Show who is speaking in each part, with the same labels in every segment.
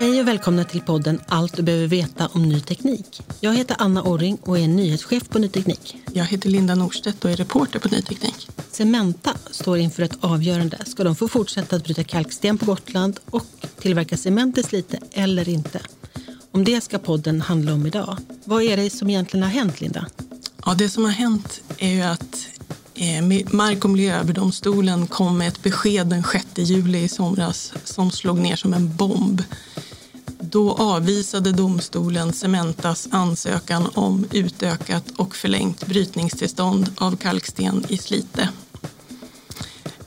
Speaker 1: Hej och välkomna till podden Allt du behöver veta om ny teknik. Jag heter Anna Orring och är nyhetschef på Ny Teknik.
Speaker 2: Jag heter Linda Norstedt och är reporter på Ny Teknik.
Speaker 1: Cementa står inför ett avgörande. Ska de få fortsätta att bryta kalksten på Gotland och tillverka cement i Slite eller inte? Om det ska podden handla om idag. Vad är det som egentligen har hänt, Linda?
Speaker 2: Ja, det som har hänt är ju att eh, Mark och miljööverdomstolen kom med ett besked den 6 juli i somras som slog ner som en bomb. Då avvisade domstolen Cementas ansökan om utökat och förlängt brytningstillstånd av kalksten i Slite.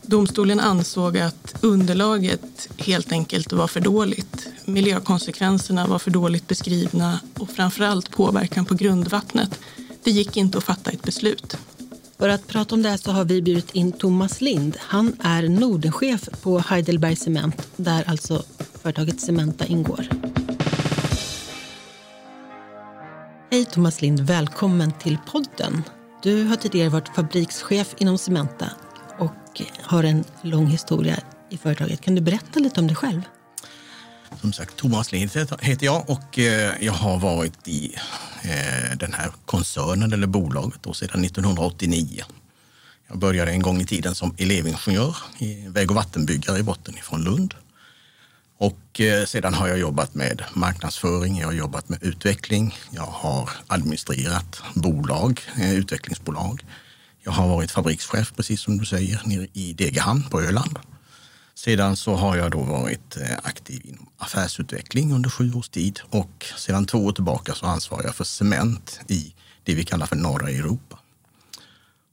Speaker 2: Domstolen ansåg att underlaget helt enkelt var för dåligt. Miljökonsekvenserna var för dåligt beskrivna och framförallt påverkan på grundvattnet. Det gick inte att fatta ett beslut.
Speaker 1: För att prata om det här så har vi bjudit in Thomas Lind. Han är Nordenchef på Heidelberg Cement, där alltså företaget Cementa ingår. Thomas Lind, välkommen till podden. Du har tidigare varit fabrikschef inom Cementa och har en lång historia i företaget. Kan du berätta lite om dig själv?
Speaker 3: Som sagt, Thomas Lind heter jag och eh, jag har varit i eh, den här koncernen eller bolaget då sedan 1989. Jag började en gång i tiden som elevingenjör, väg och vattenbyggare i botten ifrån Lund. Och eh, sedan har jag jobbat med marknadsföring, jag har jobbat med utveckling, jag har administrerat bolag, eh, utvecklingsbolag. Jag har varit fabrikschef, precis som du säger, nere i Degerhamn på Öland. Sedan så har jag då varit eh, aktiv inom affärsutveckling under sju års tid och sedan två år tillbaka så ansvarar jag för cement i det vi kallar för norra Europa.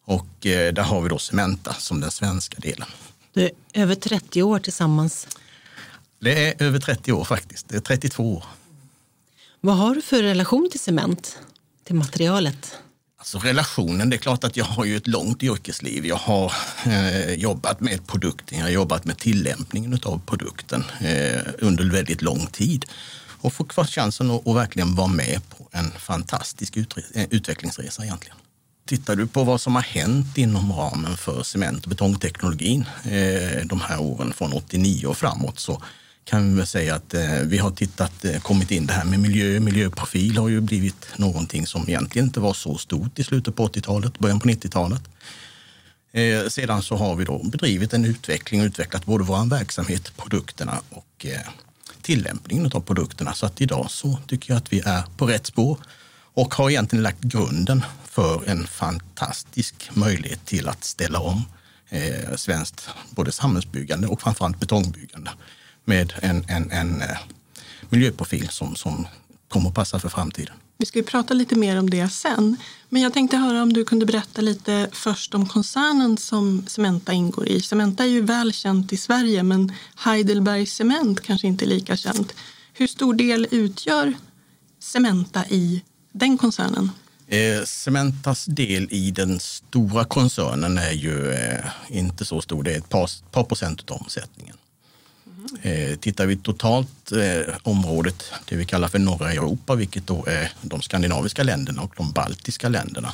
Speaker 3: Och där har vi då Cementa som den svenska delen.
Speaker 1: Du är över 30 år tillsammans
Speaker 3: det är över 30 år faktiskt. Det är 32 år.
Speaker 1: Vad har du för relation till cement? Till materialet?
Speaker 3: Alltså relationen, det är klart att jag har ju ett långt yrkesliv. Jag har eh, jobbat med produkten, jag har jobbat med tillämpningen av produkten eh, under väldigt lång tid. Och fått chansen att, att verkligen vara med på en fantastisk eh, utvecklingsresa egentligen. Tittar du på vad som har hänt inom ramen för cement och betongteknologin eh, de här åren från 89 och framåt så kan vi väl säga att eh, vi har tittat, eh, kommit in det här med miljö. Miljöprofil har ju blivit någonting som egentligen inte var så stort i slutet på 80-talet, början på 90-talet. Eh, sedan så har vi då bedrivit en utveckling och utvecklat både vår verksamhet, produkterna och eh, tillämpningen av produkterna. Så att idag så tycker jag att vi är på rätt spår och har egentligen lagt grunden för en fantastisk möjlighet till att ställa om eh, svenskt både samhällsbyggande och framförallt betongbyggande med en, en, en eh, miljöprofil som, som kommer att passa för framtiden.
Speaker 2: Vi ska ju prata lite mer om det sen. Men jag tänkte höra om du kunde berätta lite först om koncernen som Cementa ingår i. Cementa är ju väl känt i Sverige men Heidelberg Cement kanske inte är lika känt. Hur stor del utgör Cementa i den koncernen?
Speaker 3: Eh, Cementas del i den stora koncernen är ju eh, inte så stor. Det är ett par, par procent av omsättningen. Eh, tittar vi totalt eh, området, det vi kallar för norra Europa, vilket då är de skandinaviska länderna och de baltiska länderna,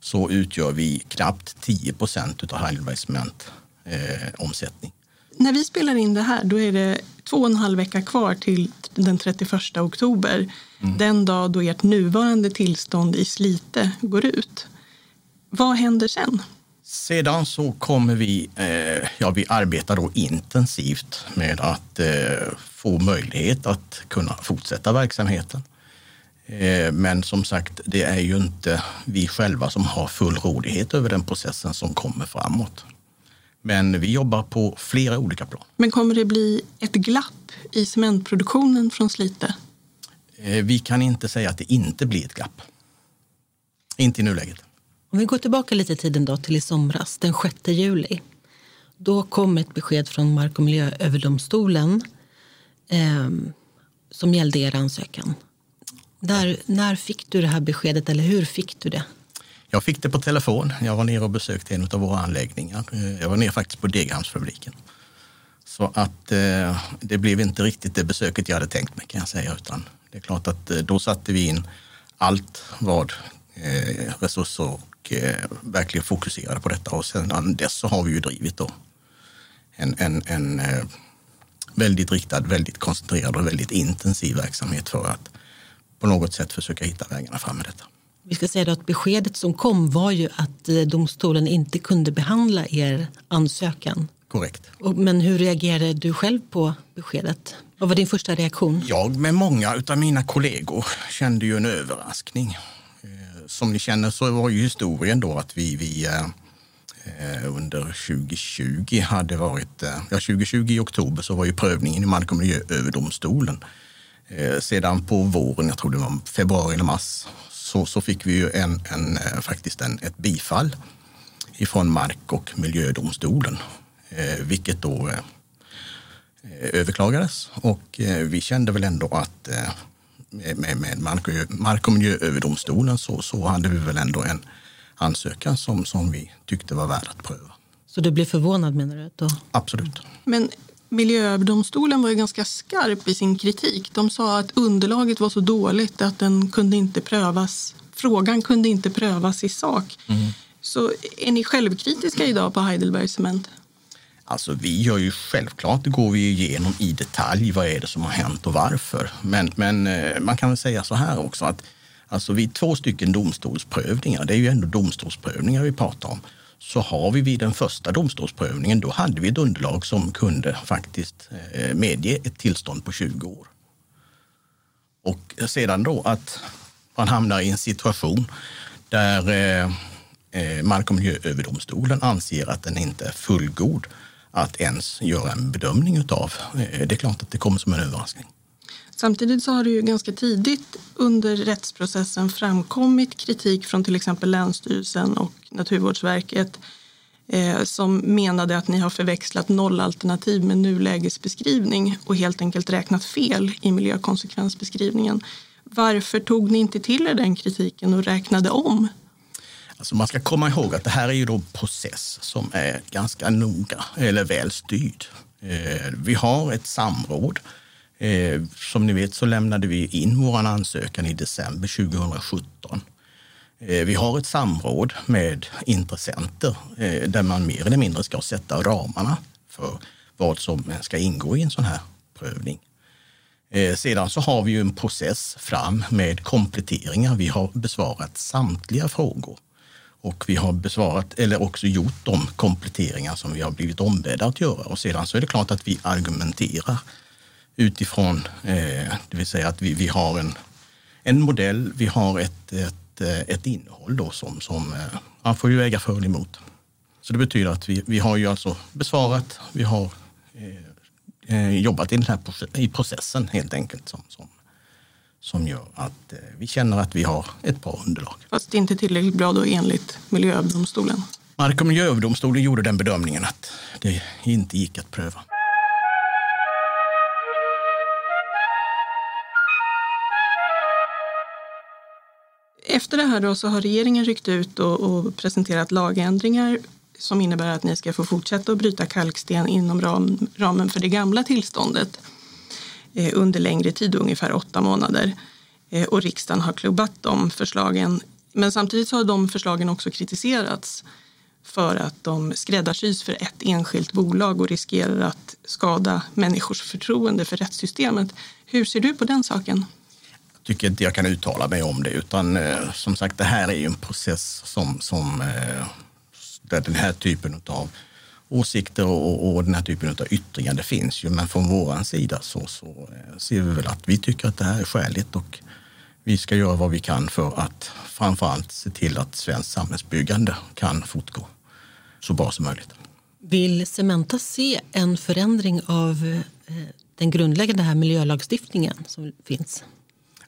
Speaker 3: så utgör vi knappt 10 procent av Heidelberg Cement eh, omsättning.
Speaker 2: När vi spelar in det här, då är det två och en halv vecka kvar till den 31 oktober. Mm. Den dag då ert nuvarande tillstånd i Slite går ut. Vad händer sen?
Speaker 3: Sedan så kommer vi, eh, ja vi arbetar då intensivt med att eh, få möjlighet att kunna fortsätta verksamheten. Eh, men som sagt, det är ju inte vi själva som har full rådighet över den processen som kommer framåt. Men vi jobbar på flera olika plan.
Speaker 2: Men kommer det bli ett glapp i cementproduktionen från Slite?
Speaker 3: Eh, vi kan inte säga att det inte blir ett glapp. Inte i nuläget.
Speaker 1: Om vi går tillbaka lite i tiden då till i somras, den 6 juli. Då kom ett besked från Mark och miljööverdomstolen eh, som gällde er ansökan. Där, när fick du det här beskedet eller hur fick du det?
Speaker 3: Jag fick det på telefon. Jag var nere och besökte en av våra anläggningar. Eh, jag var nere faktiskt på Degerhamnsfabriken. Så att eh, det blev inte riktigt det besöket jag hade tänkt mig kan jag säga. Utan det är klart att eh, då satte vi in allt vad eh, resurser och eh, verkligen fokuserade på detta. Och sedan dess så har vi ju drivit då en, en, en eh, väldigt riktad, väldigt koncentrerad och väldigt intensiv verksamhet för att på något sätt försöka hitta vägarna fram med detta.
Speaker 1: Vi ska säga att beskedet som kom var ju att eh, domstolen inte kunde behandla er ansökan.
Speaker 3: Korrekt.
Speaker 1: Men hur reagerade du själv på beskedet? Vad var din första reaktion?
Speaker 3: Jag med många av mina kollegor kände ju en överraskning. Som ni känner så var ju historien då att vi, vi eh, eh under 2020 hade varit, eh, ja 2020 i oktober så var ju prövningen i Mark och miljööverdomstolen. Eh, sedan på våren, jag tror det var februari eller mars, så, så fick vi ju en, en, faktiskt en, ett bifall ifrån Mark och miljödomstolen, eh, vilket då eh, överklagades. Och eh, vi kände väl ändå att eh, med, med Mark, och, Mark och miljööverdomstolen så, så hade vi väl ändå en ansökan som, som vi tyckte var värd att pröva.
Speaker 1: Så du blev förvånad menar du? Då?
Speaker 3: Absolut.
Speaker 2: Men Miljööverdomstolen var ju ganska skarp i sin kritik. De sa att underlaget var så dåligt att den kunde inte prövas. Frågan kunde inte prövas i sak. Mm. Så är ni självkritiska idag på Heidelberg Cement?
Speaker 3: Alltså vi gör ju självklart, det går vi igenom i detalj, vad är det som har hänt och varför. Men, men eh, man kan väl säga så här också att alltså vid två stycken domstolsprövningar, det är ju ändå domstolsprövningar vi pratar om, så har vi vid den första domstolsprövningen, då hade vi ett underlag som kunde faktiskt eh, medge ett tillstånd på 20 år. Och sedan då att man hamnar i en situation där eh, eh Mark och miljööverdomstolen anser att den inte är fullgod att ens göra en bedömning utav. Eh, det är klart att det kommer som en överraskning.
Speaker 2: Samtidigt så har det ju ganska tidigt under rättsprocessen framkommit kritik från till exempel Länsstyrelsen och Naturvårdsverket eh, som menade att ni har förväxlat nollalternativ med nulägesbeskrivning och helt enkelt räknat fel i miljökonsekvensbeskrivningen. Varför tog ni inte till er den kritiken och räknade om?
Speaker 3: Alltså man ska komma ihåg att det här är ju då en process som är ganska noga eller väl styrd. Eh, vi har ett samråd eh, som ni vet så lämnade vi in vår ansökan i december 2017. Eh, vi har ett samråd med intressenter där man mer eller mindre ska sätta ramarna för vad som ska ingå i en sån här prövning. Sedan så har vi ju en process fram med kompletteringar. Vi har besvarat samtliga frågor och vi har besvarat eller också gjort de kompletteringar som vi har blivit ombedda att göra. Och sedan så är det klart att vi argumenterar utifrån, eh, det vill säga att vi, vi har en, en modell, vi har ett, ett, eh, ett innehåll då som, som eh, man får ju väga för och emot. Så det betyder att vi, vi har ju alltså besvarat, vi har eh, eh jobbat i den här i processen helt enkelt som, som, som gör att vi känner att vi har ett bra underlag.
Speaker 2: Fast inte tillräckligt bra då enligt Miljööverdomstolen?
Speaker 3: Mark och miljööverdomstolen gjorde den bedömningen att det inte gick att pröva.
Speaker 2: Efter det här då så har regeringen ryckt ut och, och, presenterat lagändringar som innebär att ni ska få fortsätta att bryta kalksten inom ram, ramen för det gamla tillståndet eh, Eh, under längre tid, ungefär åtta månader. Eh, och riksdagen har klubbat de förslagen. Men samtidigt har de förslagen också kritiserats för att de skräddarsys för ett enskilt bolag och riskerar att skada människors förtroende för rättssystemet. Hur ser du på den saken?
Speaker 3: Jag tycker inte jag kan uttala mig om det, utan eh, som sagt, det här är ju en process som, som eh, där den här typen av åsikter och, och den här typen av yttringar, det finns ju. Men från vår sida så, så eh, ser vi väl att vi tycker att det här är skäligt och vi ska göra vad vi kan för att framförallt se till att svenskt samhällsbyggande kan fortgå så bra som möjligt.
Speaker 1: Vill Cementa se en förändring av eh, den grundläggande här miljölagstiftningen som finns?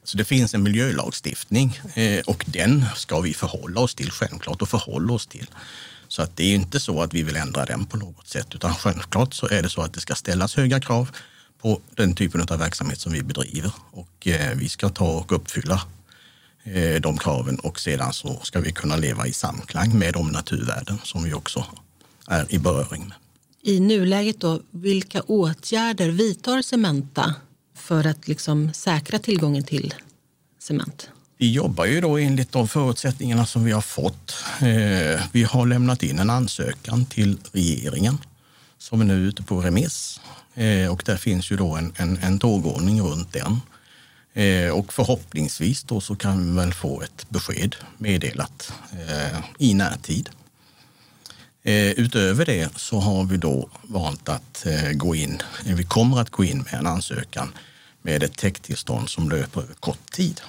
Speaker 3: Så det finns en miljölagstiftning eh, och den ska vi förhålla oss till självklart och förhålla oss till. Så att det är inte så att vi vill ändra den på något sätt utan självklart så är det så att det ska ställas höga krav på den typen av verksamhet som vi bedriver och eh, vi ska ta och uppfylla eh, de kraven och sedan så ska vi kunna leva i samklang med de naturvärden som vi också är i beröring med.
Speaker 1: I nuläget då, vilka åtgärder vidtar Cementa för att liksom säkra tillgången till cement?
Speaker 3: Vi jobbar ju då enligt de förutsättningarna som vi har fått. Eh, vi har lämnat in en ansökan till regeringen som är nu ute på remiss eh, och där finns ju då en, en, en tågordning runt den. Eh, och förhoppningsvis då så kan vi väl få ett besked meddelat i närtid. Utöver det så har vi då valt att gå in, vi kommer att gå in med en ansökan med ett täcktillstånd som löper över kort tid.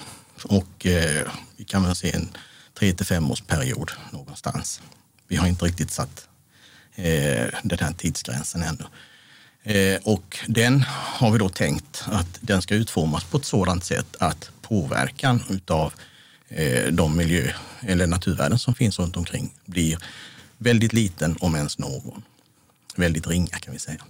Speaker 3: Och eh, vi kan väl se en tre till fem års period någonstans. Vi har inte riktigt satt eh, den här tidsgränsen ännu. Eh, och den har vi då tänkt att den ska utformas på ett sådant sätt att påverkan utav eh, de miljö eller naturvärden som finns runt omkring blir väldigt liten, om ens någon. Väldigt ringa kan vi säga.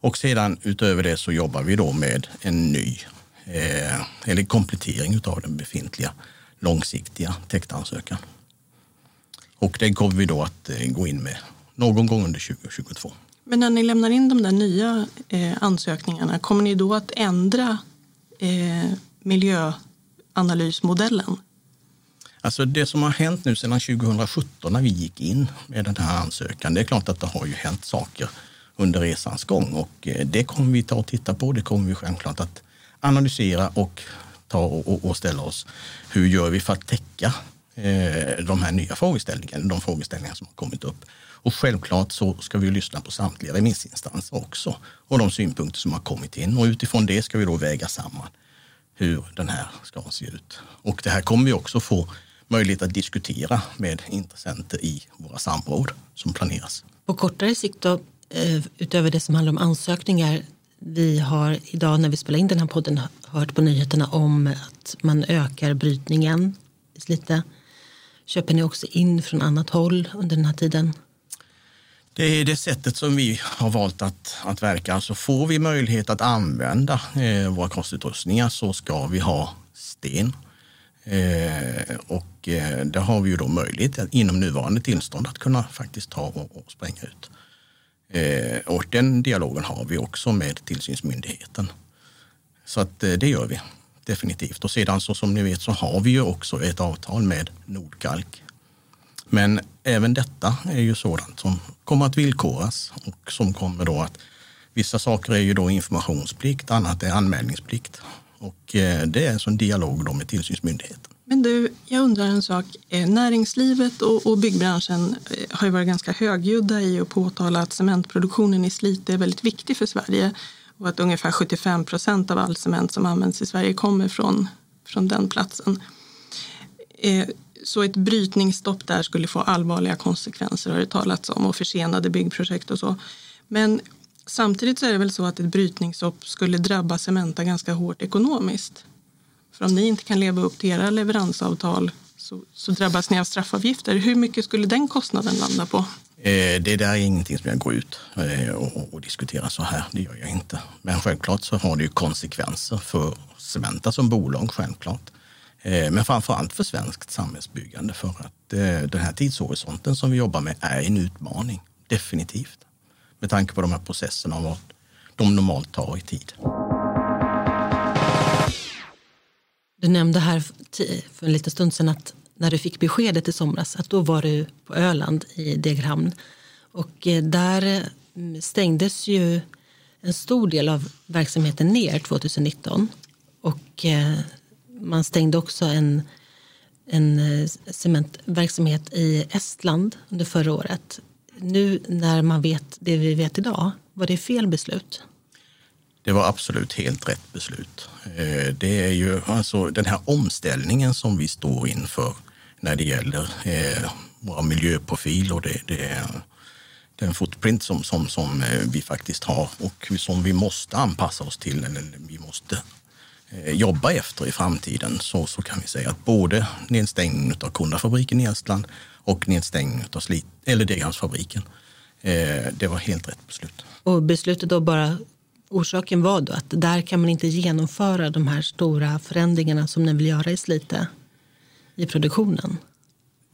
Speaker 3: Och sedan utöver det så jobbar vi då med en ny eh, eller komplettering utav den befintliga långsiktiga täktansökan. Och det kommer vi då att gå in med någon gång under 2022.
Speaker 2: Men när ni lämnar in de där nya eh, ansökningarna, kommer ni då att ändra eh, miljöanalysmodellen?
Speaker 3: Alltså det som har hänt nu sedan 2017 när vi gick in med den här ansökan, det är klart att det har ju hänt saker under resans gång och eh, det kommer vi ta och titta på. Det kommer vi självklart att analysera och ta och, och ställa oss. Hur gör vi för att täcka eh, de här nya frågeställningarna, de frågeställningar som har kommit upp? Och självklart så ska vi lyssna på samtliga remissinstanser också och de synpunkter som har kommit in. Och utifrån det ska vi då väga samman hur den här ska se ut. Och det här kommer vi också få möjlighet att diskutera med intressenter i våra samråd som planeras.
Speaker 1: På kortare sikt då, eh, utöver det som handlar om ansökningar, vi har idag när vi spelar in den här podden hört på nyheterna om att man ökar brytningen lite. Köper ni också in från annat håll under den här tiden?
Speaker 3: Det är det sättet som vi har valt att, att verka. Alltså får vi möjlighet att använda eh, våra konstutrustningar så ska vi ha sten. Eh, och eh, där har vi ju då möjlighet inom nuvarande tillstånd att kunna faktiskt ta och, och spränga ut. Eh, och den dialogen har vi också med tillsynsmyndigheten. Så att eh, det gör vi definitivt. Och sedan så som ni vet så har vi ju också ett avtal med Nordkalk men även detta är ju sådant som kommer att villkoras och som kommer då att vissa saker är ju då informationsplikt, annat är anmälningsplikt. Och eh, det är alltså en dialog då med tillsynsmyndigheten.
Speaker 2: Men du, jag undrar en sak. Eh, näringslivet och, och byggbranschen eh, har ju varit ganska högljudda i att påtala att cementproduktionen i Slite är väldigt viktig för Sverige och att ungefär 75 procent av all cement som används i Sverige kommer från, från den platsen. Eh, så ett brytningsstopp där skulle få allvarliga konsekvenser har det talats om och försenade byggprojekt och så. Men samtidigt så är det väl så att ett brytningsstopp skulle drabba Cementa ganska hårt ekonomiskt. För om ni inte kan leva upp till era leveransavtal så, så drabbas ni av straffavgifter. Hur mycket skulle den kostnaden landa på?
Speaker 3: Eh, det där är ingenting som jag går ut eh, och, och diskuterar så här. Det gör jag inte. Men självklart så har det ju konsekvenser för Cementa som bolag, självklart. Eh, men framför allt för svenskt samhällsbyggande för att eh, den här tidshorisonten som vi jobbar med är en utmaning. Definitivt. Med tanke på de här processerna och vad de normalt tar i tid.
Speaker 1: Du nämnde här för en liten stund sedan att när du fick beskedet i somras att då var du på Öland i Degerhamn. Och eh, där mm, stängdes ju en stor del av verksamheten ner 2019. Och eh, man stängde också en, en eh, cementverksamhet i Estland under förra året. Nu när man vet det vi vet idag, var det fel beslut?
Speaker 3: Det var absolut helt rätt beslut. Eh, det är ju alltså den här omställningen som vi står inför när det gäller eh, våra miljöprofil och det, det, den footprint som, som, som eh, vi faktiskt har och som vi måste anpassa oss till eller vi måste jobba efter i framtiden så, så kan vi säga att både nedstängningen av Kundafabriken i Estland och nedstängningen av Slit, eller Degerhamnsfabriken, eh, det var helt rätt beslut.
Speaker 1: Och beslutet då bara Orsaken var då att där kan man inte genomföra de här stora förändringarna som ni vill göra i Slite? i produktionen?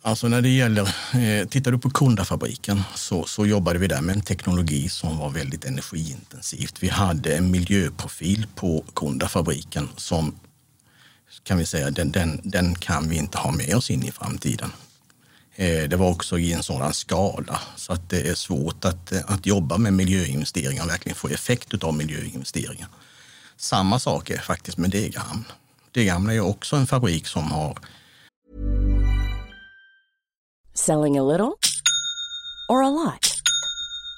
Speaker 3: Alltså när det gäller, eh, tittar du på Kundafabriken så, så jobbade vi där med en teknologi som var väldigt energiintensivt. Vi hade en miljöprofil på Kundafabriken som kan vi säga, den, den, den kan vi inte ha med oss in i framtiden. Eh, det var också i en sådan skala så att det är svårt att, eh, att jobba med miljöinvesteringar och verkligen få effekt av miljöinvesteringar. Samma sak är faktiskt med Degerhamn. Degerhamn är också en fabrik som har
Speaker 4: Selling a little or a lot?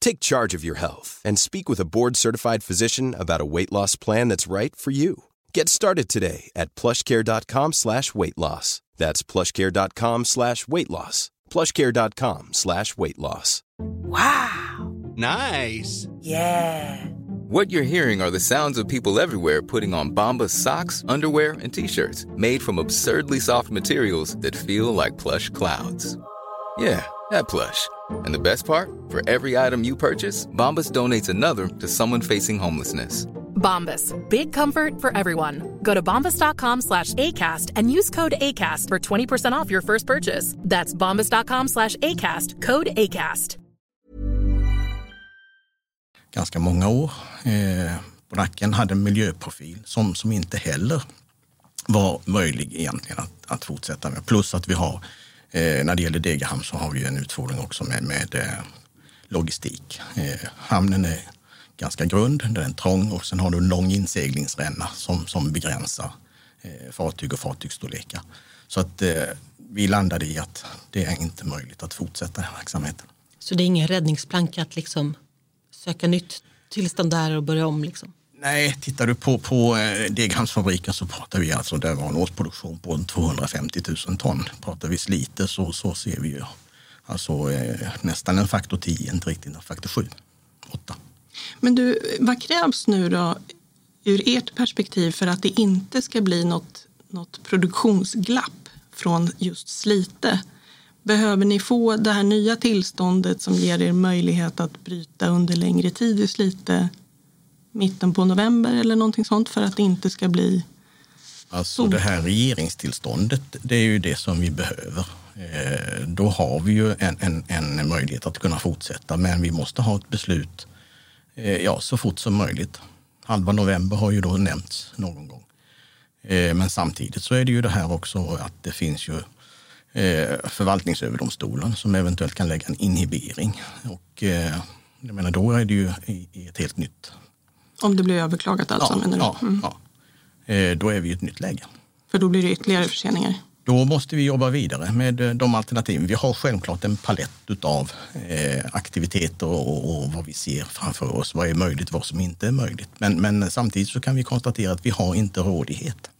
Speaker 5: Take charge of your health and speak with a board certified physician about a weight loss plan that's right for you. Get started today at plushcare.com slash weight loss. That's plushcare.com slash weight loss. Plushcare.com slash weight loss.
Speaker 6: Wow. Nice.
Speaker 7: Yeah. What you're hearing are the sounds of people everywhere putting on Bombas socks, underwear, and t-shirts made from absurdly soft materials that feel like plush clouds. Yeah. That plush. And the best part? For every item you purchase, Bombas donates another to someone facing homelessness.
Speaker 8: Bombas. Big comfort for everyone. Go to bombas.com slash ACAST and use code ACAST for 20% off your first purchase. That's bombas.com slash ACAST. Code ACAST.
Speaker 3: Ganska många år eh, på nacken hade en miljöprofil som, som inte heller var möjlig egentligen att, att fortsätta med. Plus att vi har, eh, när det gäller Degerhamn så har vi en utfordring också med, med eh, logistik. Eh, hamnen är ganska grund, den är trång och sen har du en lång inseglingsränna som, som begränsar eh, fartyg och fartygsstorlekar. Så att eh, vi landade i att det är inte möjligt att fortsätta den verksamheten.
Speaker 1: Så det är ingen räddningsplanka att liksom söka nytt tillstånd där och börja om? Liksom?
Speaker 3: Nej, tittar du på, på eh, Degerhamnsfabriken så pratar vi alltså, det var en årsproduktion på 250 000 ton. Pratar vi Slite så, så ser vi ju alltså, eh, nästan en faktor 10, inte riktigt en faktor 7, 8.
Speaker 2: Men du, vad krävs nu då ur ert perspektiv för att det inte ska bli något, något produktionsglapp från just Slite? Behöver ni få det här nya tillståndet som ger er möjlighet att bryta under längre tid i Slite mitten på november eller någonting sånt för att det inte ska bli
Speaker 3: Alltså det här regeringstillståndet, det är ju det som vi behöver. Eh, då har vi ju en, en, en möjlighet att kunna fortsätta, men vi måste ha ett beslut eh, ja, så fort som möjligt. Halva november har ju då nämnts någon gång. Eh, men samtidigt så är det ju det här också att det finns ju eh, förvaltningsöverdomstolen som eventuellt kan lägga en inhibering. Och eh, jag menar, då är det ju i ett helt nytt
Speaker 2: om det blir överklagat alltså?
Speaker 3: Ja,
Speaker 2: menar du?
Speaker 3: ja, mm. ja. Eh, då är vi i ett nytt läge.
Speaker 2: För då blir det ytterligare förseningar?
Speaker 3: Då måste vi jobba vidare med eh, de alternativen. Vi har självklart en palett av eh, aktiviteter och, vad vi ser framför oss. Vad är möjligt, vad som inte är möjligt. Men, men samtidigt så kan vi konstatera att vi har inte rådighet.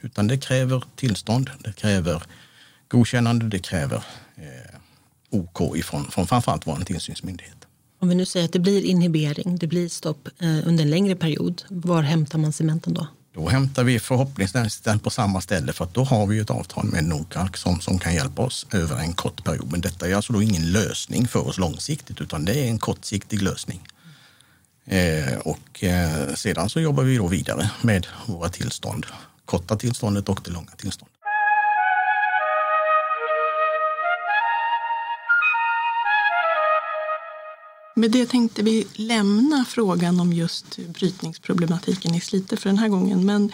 Speaker 3: Utan det kräver tillstånd, det kräver godkännande, det kräver OK ifrån från framförallt vår tillsynsmyndighet.
Speaker 1: Om vi nu säger att det blir inhibering, det blir stopp eh, under en längre period, var hämtar man cementen då?
Speaker 3: Då hämtar vi förhoppningsvis den på samma ställe för att då har vi ett avtal med Nordkalk som, som kan hjälpa oss över en kort period. Men detta är alltså då ingen lösning för oss långsiktigt utan det är en kortsiktig lösning. Eh, och eh, sedan så jobbar vi då vidare med våra tillstånd. Korta tillståndet och det långa tillståndet.
Speaker 2: Med det tänkte vi lämna frågan om just brytningsproblematiken i Slite för den här gången men,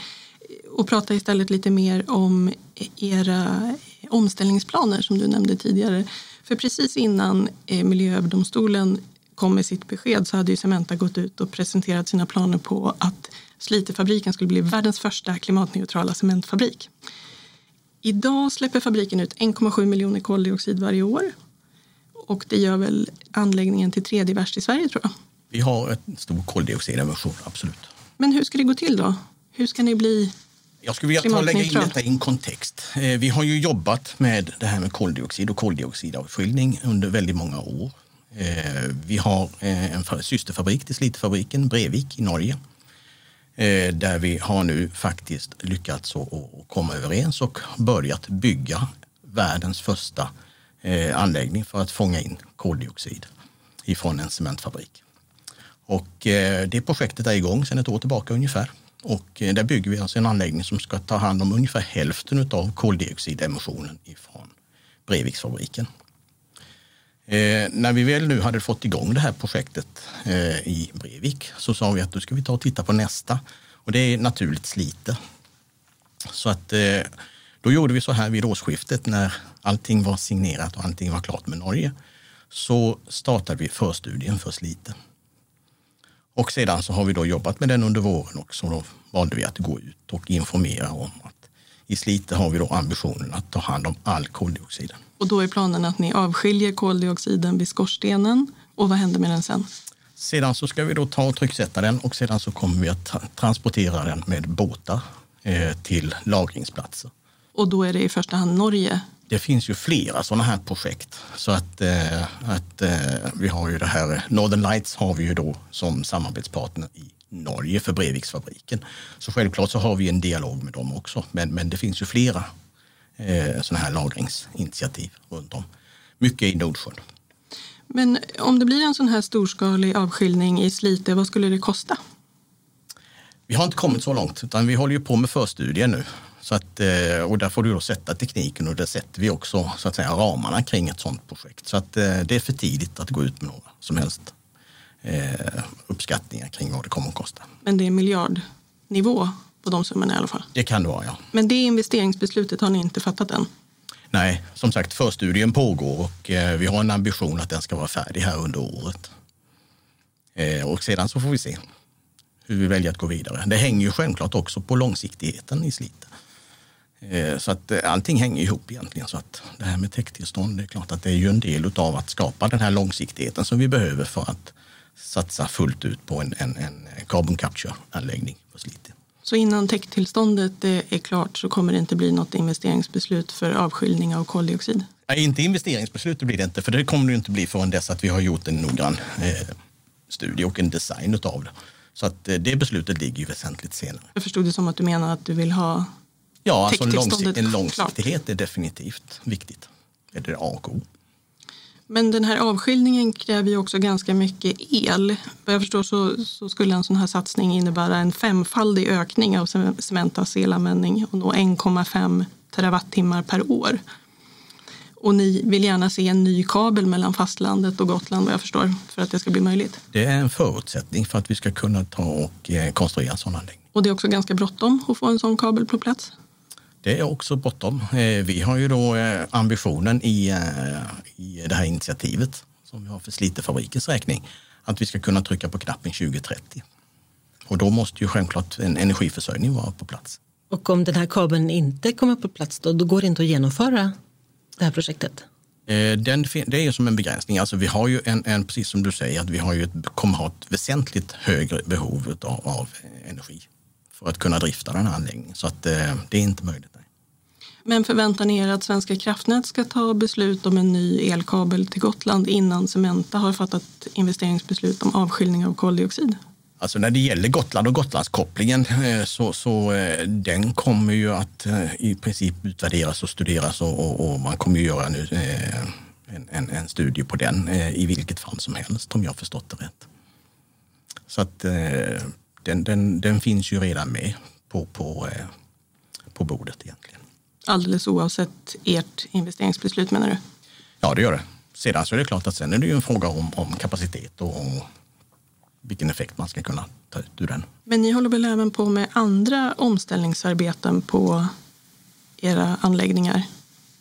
Speaker 2: och prata istället lite mer om era omställningsplaner som du nämnde tidigare. För precis innan eh, Miljööverdomstolen kom med sitt besked så hade ju Cementa gått ut och presenterat sina planer på att Slitefabriken skulle bli världens första klimatneutrala cementfabrik. Idag släpper fabriken ut 1,7 miljoner koldioxid varje år och det gör väl anläggningen till tredje värst i Sverige tror jag.
Speaker 3: Vi har en stor koldioxidemission, absolut.
Speaker 2: Men hur ska det gå till då? Hur ska ni bli
Speaker 3: jag skulle vilja ta lägga in detta i en kontext. Eh, vi har ju jobbat med det här med koldioxid och koldioxidavskiljning under väldigt många år. Eh, vi har eh, en systerfabrik till Slitefabriken, Brevik i Norge. Där vi har nu faktiskt lyckats komma överens och börjat bygga världens första eh, anläggning för att fånga in koldioxid ifrån en cementfabrik. Och eh, det projektet är igång sedan ett år tillbaka ungefär. Och eh, där bygger vi alltså en anläggning som ska ta hand om ungefär hälften av koldioxidemissionen ifrån Breviksfabriken. Eh, när vi väl nu hade fått igång det här projektet eh, i Brevik så sa vi att då ska vi ta och titta på nästa. Och det är naturligt Slite. Så att eh, då gjorde vi så här vid årsskiftet när allting var signerat och allting var klart med Norge. Så startade vi förstudien för Slite. Och sedan så har vi då jobbat med den under våren och så då valde vi att gå ut och informera om att i Slite har vi då ambitionen att ta hand om all koldioxiden.
Speaker 2: Och då är planen att ni avskiljer koldioxiden vid skorstenen och vad händer med den sen?
Speaker 3: Sedan så ska vi då ta och trycksätta den och sedan så kommer vi att transportera den med båtar eh, till lagringsplatser.
Speaker 2: Och då är det i första hand Norge?
Speaker 3: Det finns ju flera sådana här projekt. Så att, eh, att eh, vi har ju det här, Northern Lights har vi ju då som samarbetspartner i Norge för Breviksfabriken. Så självklart så har vi en dialog med dem också. Men, men det finns ju flera eh, sådana här lagringsinitiativ runt om. Mycket i Nordsjön.
Speaker 2: Men om det blir en sån här storskalig avskiljning i Slite, vad skulle det kosta?
Speaker 3: Vi har inte kommit så långt, utan vi håller ju på med förstudien nu. Så att, eh, och där får du då sätta tekniken och där sätter vi också så att säga, ramarna kring ett sådant projekt. Så att eh, det är för tidigt att gå ut med några som helst eh, uppskattningar kring vad det kommer att kosta.
Speaker 2: Men det är miljardnivå på de summorna i alla fall?
Speaker 3: Det kan det vara, ja.
Speaker 2: Men det investeringsbeslutet har ni inte fattat än?
Speaker 3: Nej, som sagt förstudien pågår och vi har en ambition att den ska vara färdig här under året. Och sedan så får vi se hur vi väljer att gå vidare. Det hänger ju självklart också på långsiktigheten i Slite. Eh, så att allting hänger ihop egentligen. Så att det här med täkttillstånd, det är klart att det är ju en del av att skapa den här långsiktigheten som vi behöver för att satsa fullt ut på en, en, en carbon capture-anläggning på Slite.
Speaker 2: Så innan täcktillståndet är klart så kommer det inte bli något investeringsbeslut för avskiljning av koldioxid?
Speaker 3: Nej, inte investeringsbeslut blir det inte, för det kommer det inte bli förrän dess att vi har gjort en noggrann eh, studie och en design av det. Så att eh, det beslutet ligger ju väsentligt senare.
Speaker 2: Jag förstod det som att du menar att du vill ha
Speaker 3: Ja, alltså en, långsikt, en långsiktighet klart. är definitivt viktigt. Är det A och O.
Speaker 2: Men den här avskiljningen kräver ju också ganska mycket el. Vad jag förstår så, så, skulle en sån här satsning innebära en femfaldig ökning av Cementas elanvändning och nå 1,5 terawattimmar per år. Och ni vill gärna se en ny kabel mellan fastlandet och Gotland vad jag förstår för att det ska bli möjligt.
Speaker 3: Det är en förutsättning för att vi ska kunna ta och eh, konstruera en sån anläggning.
Speaker 2: Och det är också ganska bråttom att få en sån kabel på plats?
Speaker 3: Det är också bortom. Eh, vi har ju då eh, ambitionen i, eh, i det här initiativet som vi har för Slitefabrikens räkning att vi ska kunna trycka på knappen 2030. Och då måste ju självklart en energiförsörjning vara på plats.
Speaker 1: Och om den här kabeln inte kommer på plats då, då går det inte att genomföra det här projektet?
Speaker 3: Den, det är ju som en begränsning. Alltså vi har ju en, en, precis som du säger, att vi har ju ett, kommer ha ett väsentligt högre behov av, av energi för att kunna drifta den här anläggningen. Så att, det är inte möjligt.
Speaker 2: Men förväntar ni er att Svenska kraftnät ska ta beslut om en ny elkabel till Gotland innan Cementa har fattat investeringsbeslut om avskiljning av koldioxid?
Speaker 3: Alltså när det gäller Gotland och Gotlandskopplingen eh, så, så eh, den kommer ju att eh, i princip utvärderas och studeras och, och, och man kommer ju göra nu en, en, en, studie på den i vilket fall som helst om jag förstått det rätt. Så att den, den, den finns ju redan med på, på, på bordet egentligen.
Speaker 2: Alldeles oavsett ert investeringsbeslut menar du?
Speaker 3: Ja, det gör det. Sedan så är det klart att sen är det ju en fråga om, om kapacitet och vilken effekt man ska kunna ta ut ur den.
Speaker 2: Men ni håller väl även på med andra omställningsarbeten på era anläggningar?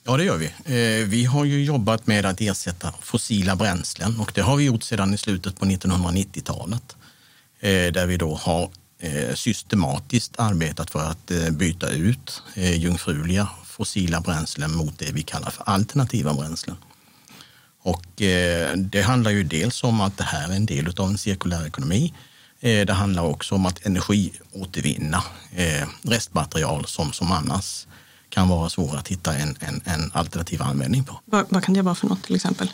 Speaker 3: Ja, det gör vi. Eh, vi har ju jobbat med att ersätta fossila bränslen och det har vi gjort sedan i slutet på 1990-talet. Eh, där vi då har Eh, systematiskt arbetat för att eh, byta ut eh, jungfruliga fossila bränslen mot det vi kallar för alternativa bränslen. Och det handlar ju dels om att det här är en del av en cirkulär ekonomi. Det handlar också om att energiåtervinna restmaterial som, som annars kan vara svåra att hitta en, en, en alternativ användning på.
Speaker 2: Vad, vad, kan det vara för något till exempel?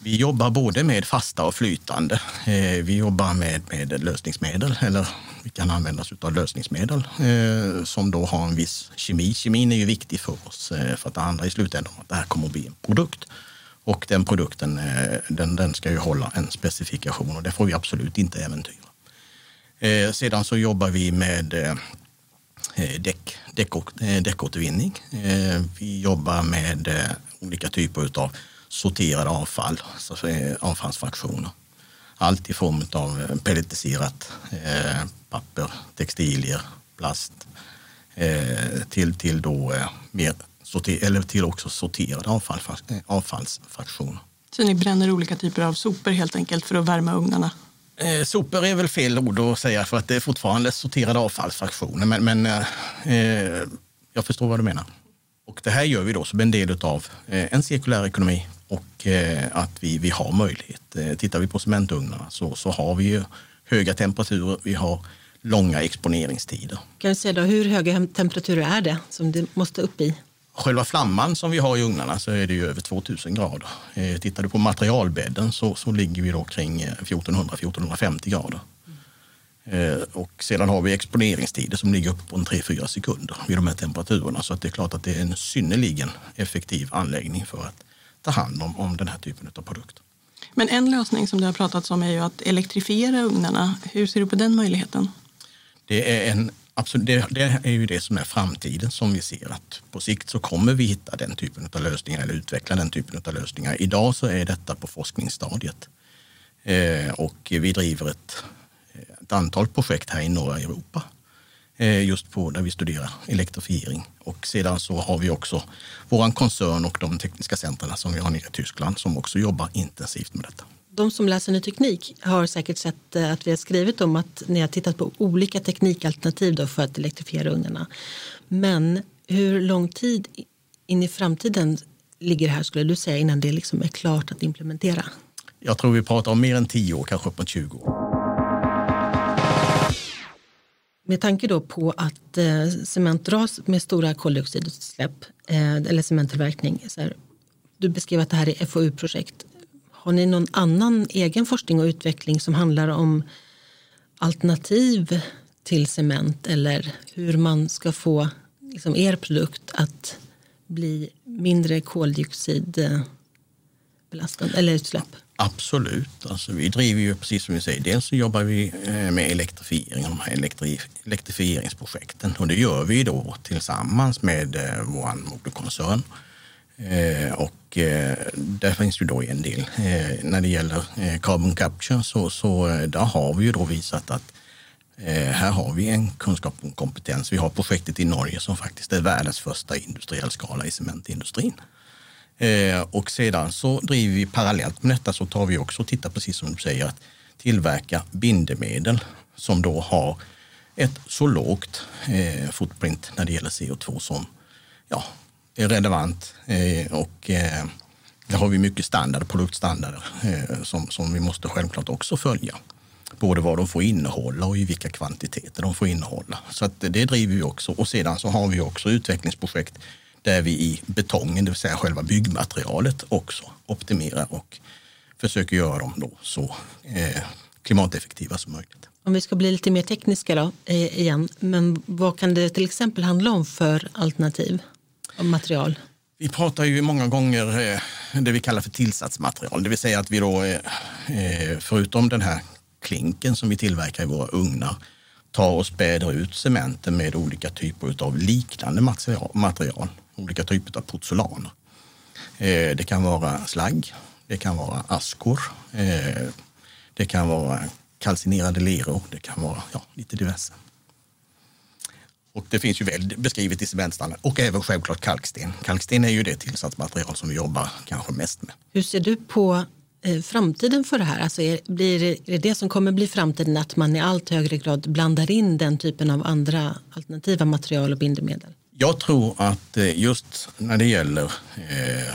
Speaker 3: Vi jobbar både med fasta och flytande. Eh, vi jobbar med, med lösningsmedel eller vi kan använda oss av lösningsmedel eh, som då har en viss kemi. Kemin är ju viktig för oss eh, för att det handlar i slutändan om att det här kommer att bli en produkt. Och den produkten eh, den, den ska ju hålla en specifikation och det får vi absolut inte äventyra. Eh, sedan så jobbar vi med eh, eh däck, däck, eh, däckåtervinning. Eh, vi jobbar med olika typer av sorterade avfall, alltså avfallsfraktioner allt i form av eh, pelletiserat eh, papper, textilier, plast eh, till, till då eh, mer sorter, eller till också sorterade avfall, avfallsfraktioner.
Speaker 2: Så ni bränner olika typer av sopor helt enkelt för att värma ugnarna?
Speaker 3: Eh, sopor är väl fel ord att säga för att det är fortfarande sorterade avfallsfraktioner. Men, men eh, jag förstår vad du menar. Och det här gör vi då som en del av en cirkulär ekonomi och eh, att vi, vi har möjlighet. Eh, tittar vi på cementugnarna så, så har vi ju höga temperaturer, vi har långa exponeringstider.
Speaker 1: Kan du säga då, hur höga temperaturer är det som det måste upp i?
Speaker 3: Själva flamman som vi har i ugnarna så är det ju över 2000 grader. Eh, tittar du på materialbädden så, så ligger vi då kring 1400-1450 grader. Och sedan har vi exponeringstider som ligger upp på 3-4 sekunder vid de här temperaturerna. Så att det är klart att det är en synnerligen effektiv anläggning för att ta hand om, om den här typen av produkter.
Speaker 2: Men en lösning som det har pratats om är ju att elektrifiera ugnarna. Hur ser du på den möjligheten?
Speaker 3: Det är, en, absolut, det, det är ju det som är framtiden som vi ser att på sikt så kommer vi hitta den typen av lösningar eller utveckla den typen av lösningar. Idag så är detta på forskningsstadiet eh, och vi driver ett, ett antal projekt här i norra Europa eh, just på där vi studerar elektrifiering. Och sedan så har vi också vår koncern och de tekniska centren som vi har nere i Tyskland som också jobbar intensivt med detta
Speaker 1: de som läser ny teknik har säkert sett eh, att vi har skrivit om att ni har tittat på olika teknikalternativ för att elektrifiera ugnarna. Men hur lång tid in i framtiden ligger det här skulle du säga innan det liksom är klart att implementera?
Speaker 3: Jag tror vi pratar om mer än 10 år, kanske uppåt 20 år.
Speaker 1: Med tanke då på att eh, cement dras med stora koldioxidutsläpp eh, eller cementtillverkning. Så här, du beskrev att det här är FoU-projekt. Har ni någon annan egen forskning och utveckling som handlar om alternativ till cement eller hur man ska få liksom, er produkt att bli mindre koldioxidbelastande eller utsläpp?
Speaker 3: Absolut. Alltså, vi driver ju precis som vi säger, dels så jobbar vi eh, med elektrifiering, de här elektri elektrifieringsprojekten och det gör vi då tillsammans med eh, vår moderkoncern Eh, och eh, där finns ju då en del. Eh, när det gäller eh, carbon capture så, så eh, där har vi ju då visat att eh, här har vi en kunskap och kompetens. Vi har projektet i Norge som faktiskt är världens första industriell skala i cementindustrin. Eh, och sedan så driver vi parallellt med detta så tar vi också och tittar precis som du säger att tillverka bindemedel som då har ett så lågt eh, footprint när det gäller CO2 som ja, är relevant eh, och eh, där har vi mycket standard, produktstandarder eh, som, som vi måste självklart också följa. Både vad de får innehålla och i vilka kvantiteter de får innehålla. Så att det driver vi också. Och sedan så har vi också utvecklingsprojekt där vi i betongen, det vill säga själva byggmaterialet, också optimerar och försöker göra dem då så eh, klimateffektiva som möjligt.
Speaker 1: Om vi ska bli lite mer tekniska då, igen, men vad kan det till exempel handla om för alternativ? material?
Speaker 3: Vi pratar ju många gånger eh, det vi kallar för tillsatsmaterial, det vill säga att vi då eh, eh, förutom den här klinken som vi tillverkar i våra ugnar tar och späder ut cementen med olika typer av liknande material olika typer av portolaner. Eh, det kan vara slagg, det kan vara askor, eh, det kan vara kalcinerade leror, det kan vara ja, lite diverse. Och det finns ju väl beskrivet i cementstandard och även självklart kalksten. Kalksten är ju det tillsatsmaterial som vi jobbar kanske mest med.
Speaker 1: Hur ser du på eh, framtiden för det här? Alltså är, blir, är det det som kommer bli framtiden att man i allt högre grad blandar in den typen av andra alternativa material och bindemedel?
Speaker 3: Jag tror att eh, just när det gäller eh, eh,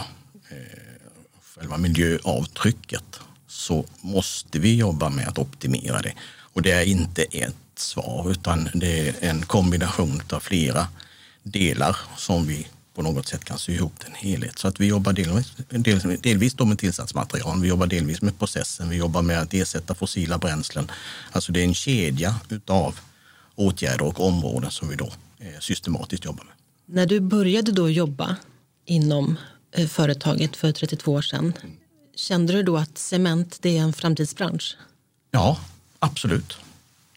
Speaker 3: själva miljöavtrycket så måste vi jobba med att optimera det. Och det är inte ett svar utan det är en kombination av flera delar som vi på något sätt kan sy ihop till en helhet. Så att vi jobbar delvis, delvis, delvis med tillsatsmaterial, vi jobbar delvis med processen, vi jobbar med att ersätta fossila bränslen. Alltså det är en kedja utav åtgärder och områden som vi då systematiskt jobbar med.
Speaker 1: När du började då jobba inom eh, företaget för 32 år sedan, kände du då att cement det är en framtidsbransch?
Speaker 3: Ja, absolut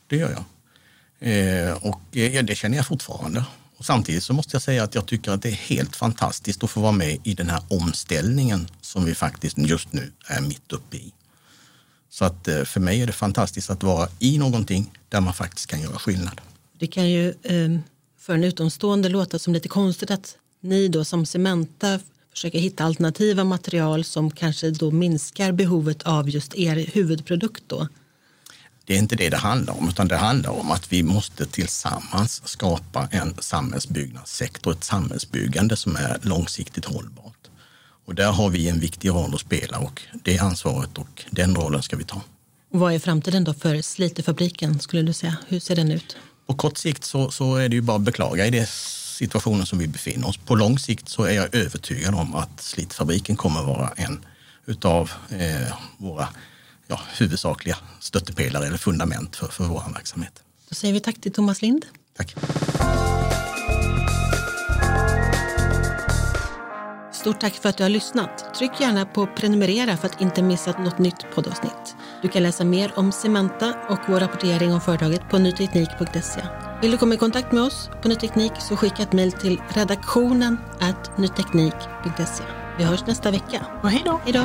Speaker 3: det gör jag. Eh, och eh, det känner jag fortfarande. Och samtidigt så måste jag säga att jag tycker att det är helt fantastiskt att få vara med i den här omställningen som vi faktiskt just nu är mitt uppe i. Så att eh, för mig är det fantastiskt att vara i någonting där man faktiskt kan göra skillnad.
Speaker 1: Det kan ju för en utomstående låta som lite konstigt att ni då som Cementa försöker hitta alternativa material som kanske då minskar behovet av just er huvudprodukt då.
Speaker 3: Det är inte det det handlar om, utan det handlar om att vi måste tillsammans skapa en samhällsbyggnadssektor, ett samhällsbyggande som är långsiktigt hållbart. Och där har vi en viktig roll att spela och det ansvaret och den rollen ska vi ta.
Speaker 1: vad är framtiden då för Slitefabriken skulle du säga? Hur ser den ut?
Speaker 3: På kort sikt så, så är det ju bara att beklaga i det situationen som vi befinner oss. På lång sikt så är jag övertygad om att Slitfabriken kommer vara en utav eh, våra ja, huvudsakliga stöttepelare eller fundament för, för vår verksamhet.
Speaker 1: Då säger vi tack till Thomas Lind.
Speaker 3: Tack.
Speaker 1: Stort tack för att du har lyssnat. Tryck gärna på prenumerera för att inte missa något nytt poddavsnitt. Du kan läsa mer om Cementa och vår rapportering om företaget på nyteknik.se. Vill du komma i kontakt med oss på Ny Teknik så skicka ett mejl till redaktionen nyteknik.se. Vi hörs nästa vecka.
Speaker 2: Och hej då!
Speaker 1: Hej då!